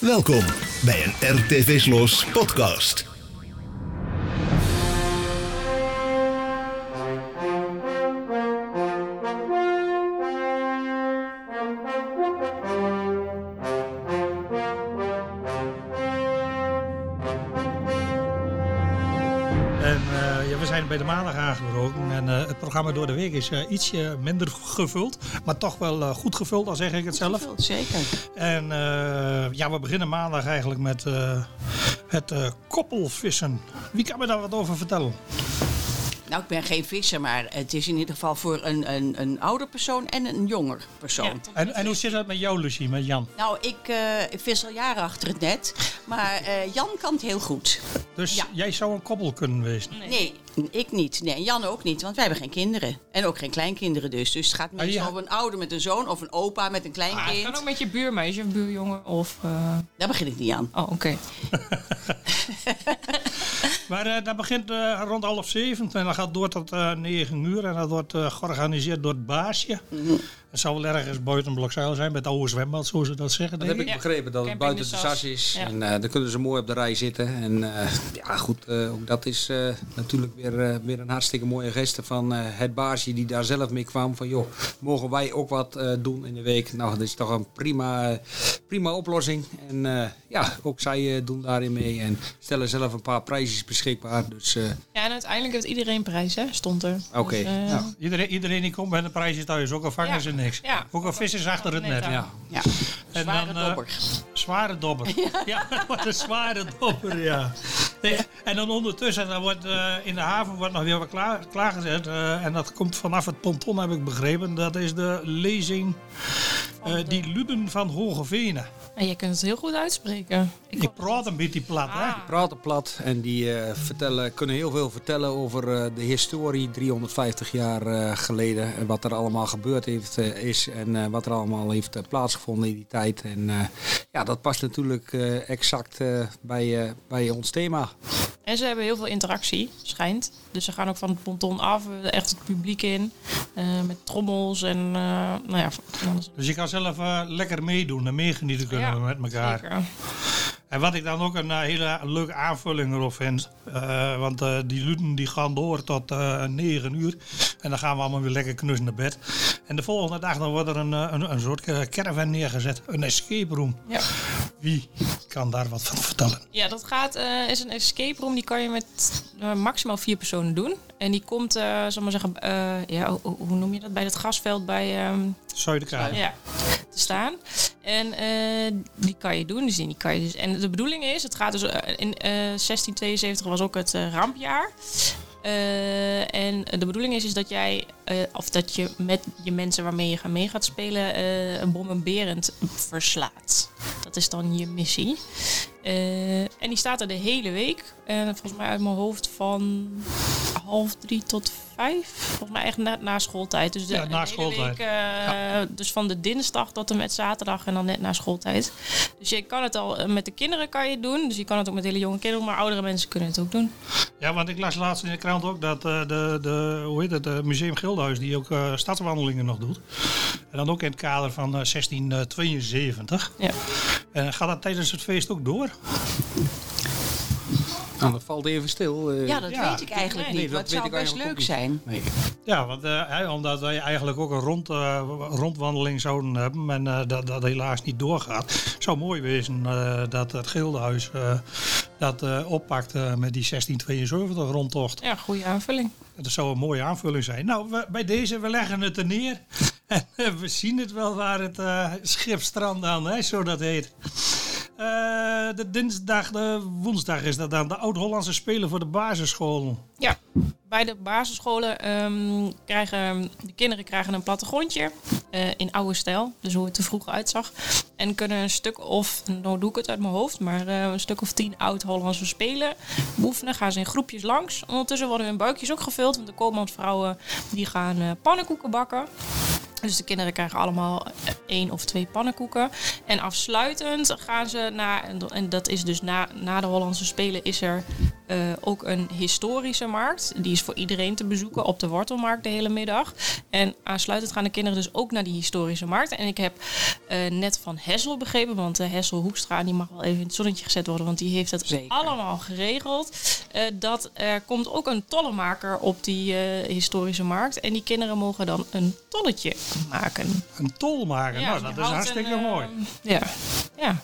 Welkom bij een RTV Slos podcast. Maandag aangebroken. En eh, het programma door de week is eh, ietsje minder gevuld. Maar toch wel eh, goed gevuld, al zeg ik het zelf. Gevuld, Zeker. En ja, we beginnen maandag eigenlijk met het koppelvissen. Wie kan me daar wat over vertellen? Nou, ik ben geen visser, maar het is in ieder geval voor een, een, een ouder persoon en een jonger persoon. En, en hoe zit dat met jou, Lucie, met Jan? Nou, ik, eh, ik vis al jaren achter het net, maar eh, Jan kan het heel goed. Dus Ja. jij zou een koppel kunnen wezen. Nee, ik niet. Nee, en Jan ook niet, want wij hebben geen kinderen. En ook geen kleinkinderen dus. Dus het gaat meestal ja. over een ouder met een zoon of een opa met een Ah, het kleinkind. kan ook met je buurmeisje of buurjongen of... eh, Daar begin ik niet aan. Oh, oké. Maar eh, dat begint eh, rond half zeven en dat gaat door tot eh, negen uur. En dat wordt georganiseerd door het baasje. Mhm. Het zal wel ergens buiten Blokzuil zijn, met het oude zwembad, zoals ze dat zeggen. Dat denk heb ik begrepen, dat het buiten de de Sas. is. Ja. En eh, dan kunnen ze mooi op de rij zitten. En eh, ja, goed, eh, ook dat is eh, natuurlijk weer, weer een hartstikke mooie geste van eh, het baasje die daar zelf mee kwam. Van joh, mogen wij ook wat eh, doen in de week? Nou, dat is toch een prima, prima oplossing. En eh, ja, ook zij eh, doen daarin mee en stellen zelf een paar prijsjes beschikbaar. Dus eh, Ja, en uiteindelijk heeft iedereen prijs, hè? Stond er. Oké. Dus, Ja, iedereen, iedereen die komt met een prijsje thuis, ook al vangen Ja. Niks. Ja. Ook al vissen ze achter het net. Ja. Ja, En zware dan, eh, dobber. Zware dobber. Ja, wat een zware dobber, ja. Nee, en dan ondertussen, dan wordt, eh, in de haven wordt nog weer wat klaar, klaargezet. eh, en dat komt vanaf het ponton, heb ik begrepen. Dat is de lezing eh, Die Luden van Hogevenen. En jij kunt het heel goed uitspreken. Ik praat een beetje plat, hè? Ah. praten plat en die eh, vertellen, kunnen heel veel vertellen over eh, de historie 350 jaar eh, geleden. En wat er allemaal gebeurd heeft, is en eh, wat er allemaal heeft plaatsgevonden in die tijd. En eh, ja, dat past natuurlijk eh, exact eh, bij, eh, bij ons thema. En ze hebben heel veel interactie, schijnt. Dus ze gaan ook van het ponton af, eh, echt het publiek in. eh, met trommels en eh, nou ja. Dus je kan zelf lekker meedoen en meegenieten kunnen Ja, met elkaar. Zeker. En wat ik dan ook een hele leuke aanvulling erop vind. want die luten die gaan door tot eh 9 uur. En dan gaan we allemaal weer lekker knussen naar bed. En de volgende dag dan wordt er een, een, een soort caravan neergezet. Een escape room. Ja. Wie kan daar wat van vertellen? Ja, dat gaat, eh, is een escape room. Die kan je met eh, maximaal vier personen doen. En die komt, zal maar zeggen, ja, hoe, hoe noem je dat? Bij het grasveld bij ehm, Zuiderkade. ja, te staan. En die kan je doen. Dus die kan je dus, en de bedoeling is, het gaat dus in eh 1672 was ook het rampjaar. En de bedoeling is, is dat jij, of dat je met je mensen waarmee je mee gaat spelen, een bom en berend verslaat. Dat is dan je missie. Eh, en die staat er de hele week. En volgens mij uit mijn hoofd van half drie tot vijf. Volgens mij echt na, na schooltijd. Dus de, Ja, na de schooltijd. week, eh, Dus van de dinsdag tot en met zaterdag en dan net na schooltijd. Dus je kan het al eh, met de kinderen kan je doen. Dus je kan het ook met hele jonge kinderen, maar oudere mensen kunnen het ook doen. Ja, want ik las laatst in de krant ook dat eh, de, de, hoe heet het, de Museum Gildenhuis, die ook stadswandelingen nog doet. En dan ook in het kader van eh, 1672. Ja. En gaat dat tijdens het feest ook door? Nou, dat valt even stil. eh. Ja, dat ja. weet ik eigenlijk Nee, niet. dat Wat weet zou best leuk zijn. Nee. Ja, want, eh, hè, omdat wij eigenlijk ook een rond, eh, rondwandeling zouden hebben en eh, dat dat helaas niet doorgaat. zou mooi wezen eh, dat het Gildenhuis eh, dat eh, oppakt eh, met die 1672 rondtocht. ja, goede aanvulling. Dat zou een mooie aanvulling zijn. Nou, we- bij deze, we leggen het er neer. En we zien het wel waar het eh schip strandt aan, hè, zo dat heet. Eh, de dinsdag, de woensdag is dat dan. De Oud-Hollandse Spelen voor de basisschool. Ja, bij de basisscholen ehm, krijgen de kinderen krijgen een plattegrondje eh, in oude stijl, dus hoe het er vroeger uitzag. En kunnen een stuk of, nou doe ik het uit mijn hoofd, maar eh, een stuk of tien oud-Hollandse spelen beoefenen. Gaan ze in groepjes langs. Ondertussen worden hun buikjes ook gevuld, want de koopmansvrouwen die gaan pannenkoeken bakken. Dus de kinderen krijgen allemaal één of twee pannenkoeken. En afsluitend gaan ze naar, en dat is dus na, na de Hollandse Spelen, is er eh, ook een historische markt. Die is voor iedereen te bezoeken op de Wortelmarkt de hele middag. En aansluitend gaan de kinderen dus ook naar die historische markt. En ik heb eh, net van Hessel begrepen, want uh, Hessel Hoekstra die mag wel even in het zonnetje gezet worden, want die heeft het Zeker. allemaal geregeld. Eh, dat er komt ook een tollenmaker op die eh, historische markt. En die kinderen mogen dan een tolletje maken. Een tol maken, nou, die dat is hartstikke een, eh, mooi. Ja. ja.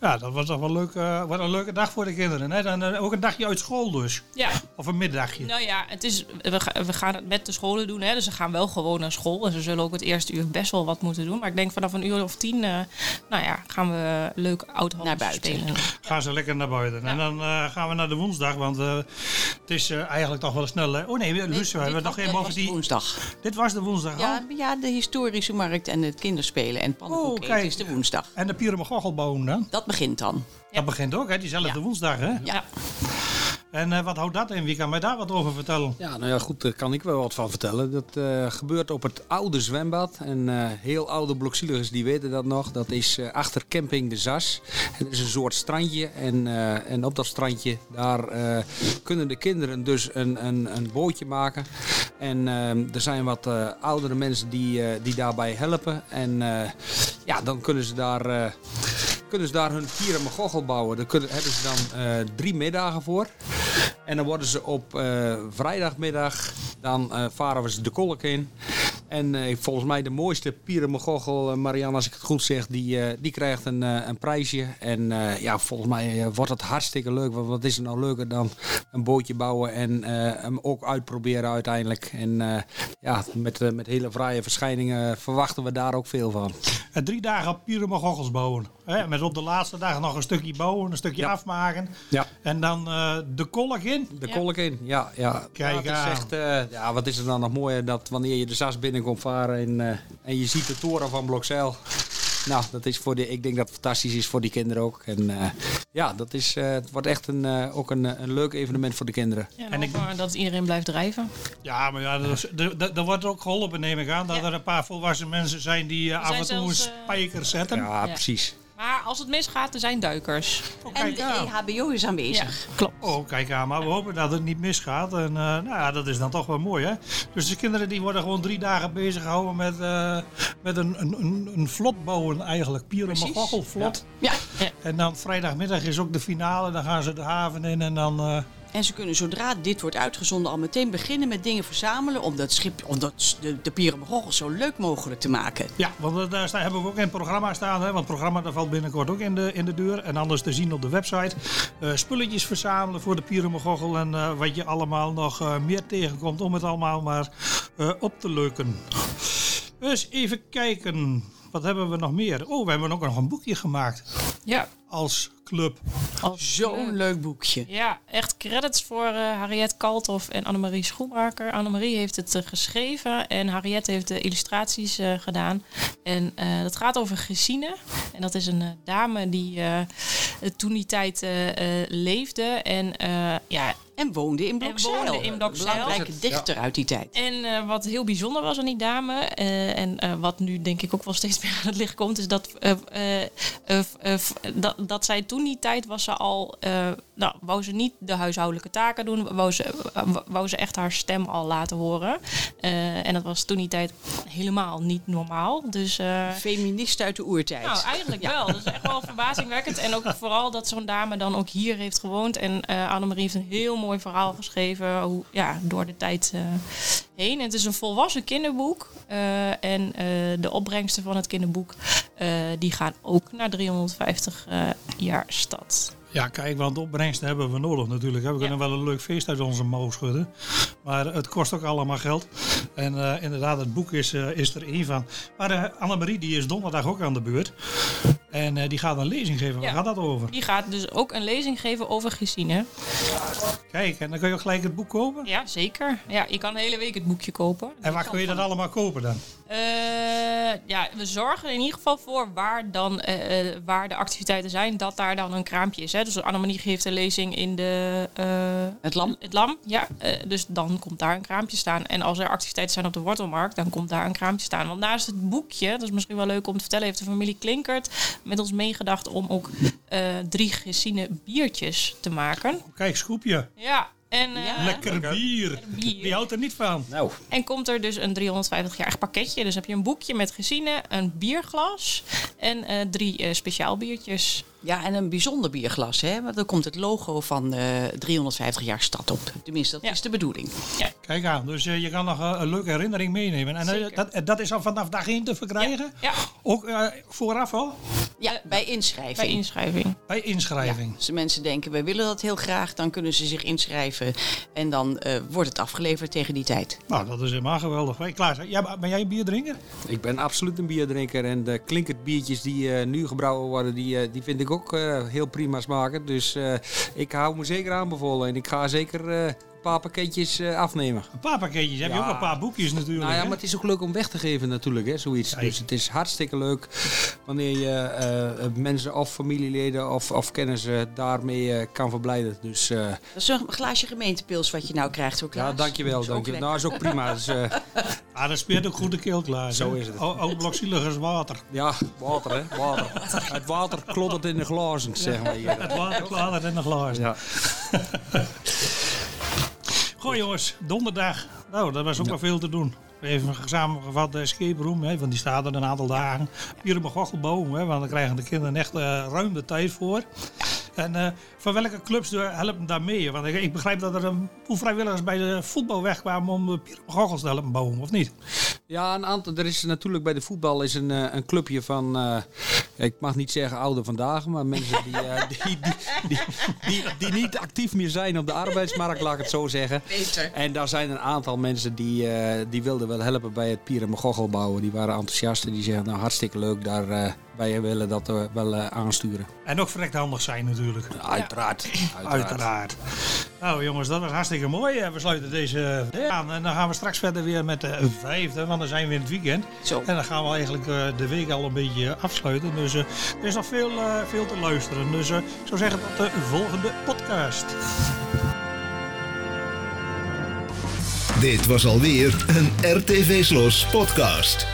Ja, dat was toch wel leuk, eh, wat een leuke dag voor de kinderen. Hè? Dan, eh, ook een dagje uit school dus. Ja, Of een middagje. nou ja, het is, we, ga- we gaan het met de scholen doen. Hè, dus ze gaan wel gewoon naar school. En ze zullen ook het eerste uur best wel wat moeten doen. Maar ik denk vanaf een uur of tien, eh, nou ja, gaan we leuk oud Naar buiten. spelen. Gaan ze lekker naar buiten. En dan eh, gaan we naar de woensdag, want eh, het is eigenlijk toch wel snel. Hè? Oh nee, Luus, we hebben nog even over die... Woensdag. Dit was de woensdag al. Ja, ja, de historische markt en het kinderspelen en pannenkoek Oh, is de woensdag. En de Pieremogochelboom dan? Dat begint dan. Dat begint ook, hè? Diezelfde Ja. woensdag, hè? Ja. En eh, wat houdt dat in? Wie kan mij daar wat over vertellen? Ja, nou ja, goed, daar kan ik wel wat van vertellen. Dat eh, gebeurt op het oude zwembad. En eh, heel oude blokzieligers die weten dat nog. Dat is eh, achter camping De Zas. Het is een soort strandje. En, eh, en op dat strandje, daar eh, kunnen de kinderen dus een, een, een bootje maken. En er zijn wat eh, oudere mensen die, eh, die daarbij helpen. En eh, ja, dan kunnen ze daar... kunnen ze daar hun Kieren Gochel bouwen. Daar kunnen, hebben ze dan eh, drie middagen voor. En dan worden ze op eh, vrijdagmiddag, dan eh, varen we ze de kolk in. En eh, volgens mij de mooiste Pierenmegochel, uh, Marianne, als ik het goed zeg, die, eh, die krijgt een, eh, een prijsje. En eh, ja, volgens mij eh, wordt het hartstikke leuk. Want wat is er nou leuker dan een bootje bouwen en eh, hem ook uitproberen uiteindelijk. En eh, ja, met, eh, met hele vrije verschijningen verwachten we daar ook veel van. En drie dagen Pieremogochels bouwen. Hè? Met op de laatste dag nog een stukje bouwen, een stukje Ja. afmaken. Ja. En dan eh, de kolk in. De Ja. kolk in, ja. ja. Kijk aan. echt, eh, ja, wat is er dan nog mooier dat wanneer je de SAS binnenkomt varen en, eh, en je ziet de toren van Blokzeil. Nou, dat is voor de, ik denk dat het fantastisch is voor die kinderen ook. En eh, ja, dat is, eh, het wordt echt een, eh, ook een, een leuk evenement voor de kinderen. Ja, En ik- dat iedereen blijft drijven. Ja, maar ja, er, is- er, er- er wordt ook geholpen, neem ik aan. Dat Ja. er een paar volwassen mensen zijn die eh, af en toe een spijker zetten. Ja, Ja. precies. Maar als het misgaat, er zijn duikers. Oh, En de aan. EHBO is aanwezig. klopt. Oh, kijk aan. Maar we hopen dat het niet misgaat. En eh, nou ja, dat is dan toch wel mooi, hè? Dus de kinderen die worden gewoon drie dagen bezig gehouden met, eh, met een, een, een, een vlot bouwen eigenlijk. Pierenmogochelvlot vlot. Ja. En dan vrijdagmiddag is ook de finale. Dan gaan ze de haven in en dan... eh, En ze kunnen zodra dit wordt uitgezonden al meteen beginnen met dingen verzamelen om dat schip, om dat, de, de zo leuk mogelijk te maken. Ja, want eh, daar staan, hebben we ook in het programma staan. Hè? Want het programma dat valt binnenkort ook in de, in de deur. En anders te zien op de website. Eh, spulletjes verzamelen voor de Pierenmogochel. En eh, wat je allemaal nog meer tegenkomt om het allemaal maar eh, op te leuken. Dus even kijken. Wat hebben we nog meer? Oh, we hebben ook nog een boekje gemaakt. Ja. Als club. Als Zo'n leuk boekje. Ja, echt credits voor eh Harriet Kalthoff en Annemarie Schoenmaker. Annemarie heeft het eh, geschreven en Harriet heeft de illustraties eh, gedaan. En eh dat gaat over Gesine. En dat is een dame die eh, toen die tijd leefde. En eh, ja, En woonde in Blokzeil. woonde in Blokzeil. Belangrijke dichter uit die tijd. En eh, wat heel bijzonder was aan die dame, eh, en eh, wat nu denk ik ook wel steeds meer aan het licht komt, is dat, eh, eh, eh, eh, dat, dat zij toen die tijd was ze al, eh, nou, wou ze niet de huishoudelijke taken doen, wou ze, wou ze echt haar stem al laten horen. Eh, en dat was toen die tijd helemaal niet normaal. Dus eh, Feminist uit de oertijd. nou, eigenlijk wel. Dat is echt wel verbazingwekkend. En ook vooral dat zo'n dame dan ook hier heeft gewoond. En eh Annemarie heeft een heel mooi verhaal geschreven. Hoe, ja, door de tijd eh, heen. En het is een volwassen kinderboek. Eh, en eh, de opbrengsten van het kinderboek... die gaan ook naar 350 eh, jaar stad. Ja, kijk, want opbrengsten hebben we nodig natuurlijk. We Ja. kunnen wel een leuk feest uit onze mouw schudden. Maar het kost ook allemaal geld. En inderdaad, het boek is, is er één van. Maar uh, Annemarie die is donderdag ook aan de beurt. En eh, die gaat een lezing geven. Ja. Waar gaat dat over? Die gaat dus ook een lezing geven over Gesine. Kijk, en dan kun je ook gelijk het boek kopen. Ja, zeker. Ja, je kan de hele week het boekje kopen. En waar kun je dat allemaal kopen dan? Eh, ja, we zorgen er in ieder geval voor waar, dan, eh, eh, waar de activiteiten zijn, dat daar dan een kraampje is. Hè. Dus Annemarie geeft een lezing in de, eh, Het lam. het lam. Ja, eh, dus dan komt daar een kraampje staan. En als er activiteiten zijn op de wortelmarkt, dan komt daar een kraampje staan. Want naast het boekje, dat is misschien wel leuk om te vertellen, heeft de familie Klinkert met ons meegedacht om ook eh, drie gezine biertjes te maken. Kijk, scoopje. Ja, en, eh, Lekker bier. bier. Wie houdt er niet van? Nou, En komt er dus een 350-jarig pakketje. Dus heb je een boekje met gezine, een bierglas en eh, drie eh, speciaal biertjes. Ja, en een bijzonder bierglas, hè? Want dan komt het logo van eh 350 jaar stad op. Tenminste, dat Ja. is de bedoeling. Kijk aan, dus eh, je kan nog eh, een leuke herinnering meenemen. En eh, dat, eh, dat is al vanaf dag 1 te verkrijgen? Ja, Ook eh, vooraf al? Ja, bij inschrijving. bij inschrijving. Bij inschrijving. Als de mensen denken, wij willen dat heel graag, dan kunnen ze zich inschrijven. En dan eh, wordt het afgeleverd tegen die tijd. Nou, dat is helemaal geweldig. Klaas, ja, ben jij een bierdrinker? ik ben absoluut een bierdrinker. En de klinkert biertjes die eh, nu gebrouwen worden, die, eh, die vind ik ook eh, heel prima smaken. Dus eh, ik hou me zeker aanbevolen. En ik ga zeker eh, een paar pakketjes eh, afnemen. Een paar pakketjes. Heb je Ja. ook een paar boekjes natuurlijk. Nou ja, hè? maar het is ook leuk om weg te geven natuurlijk, hè, zoiets. Dus het is hartstikke leuk wanneer je mensen of familieleden of, of kennissen daarmee eh, kan verblijden. Dus eh, Dat is een glaasje gemeentepils wat je nou krijgt, hoor, Klaas. ja, dankjewel. Dat is ook dankjewel. Nou, is ook prima. Dus, eh, Ah, dat speelt ook goed de keel, Klaas. Zo is het. Ook blokzielig als water. ja, water hè, water. Het water kloddert in de glazen, zeg maar hier. Het water klaart in een glas. Ja. Goh jongens, donderdag. Nou, dat was ook wel veel te doen. Even samengevat de escape room, hè, want die staat er een aantal dagen. Hier op een gochelboom, hè, want dan krijgen de kinderen echt eh, ruim de tijd voor. En eh, van welke clubs helpen daar mee? Want ik, ik begrijp dat er een boel vrijwilligers bij de voetbal wegkwamen om de op Gochels te helpen bouwen, of niet? Ja, een aantal. Er is natuurlijk bij de voetbal is een, eh, een clubje van, eh, ik mag niet zeggen oude vandaag, maar mensen die, eh, die, die, die, die, die niet actief meer zijn op de arbeidsmarkt, laat ik het zo zeggen. Beter. En daar zijn een aantal mensen die, eh, die wilden wel helpen bij het Pier en bouwen. Die waren enthousiast en die zeggen, nou hartstikke leuk, daar, eh, wij willen dat eh, wel eh, aansturen. En ook verrekt handig zijn natuurlijk. Uiteraard. Uiteraard. Nou jongens, dat was hartstikke mooi. Eh, We sluiten deze aan en dan gaan we straks verder weer met de vijfde, want dan zijn we in het weekend. Zo. En dan gaan we eigenlijk eh, de week al een beetje afsluiten. Dus eh, er is nog veel, eh, veel te luisteren. Dus eh, ik zou zeggen tot de volgende podcast. Dit was alweer een RTV Slos podcast.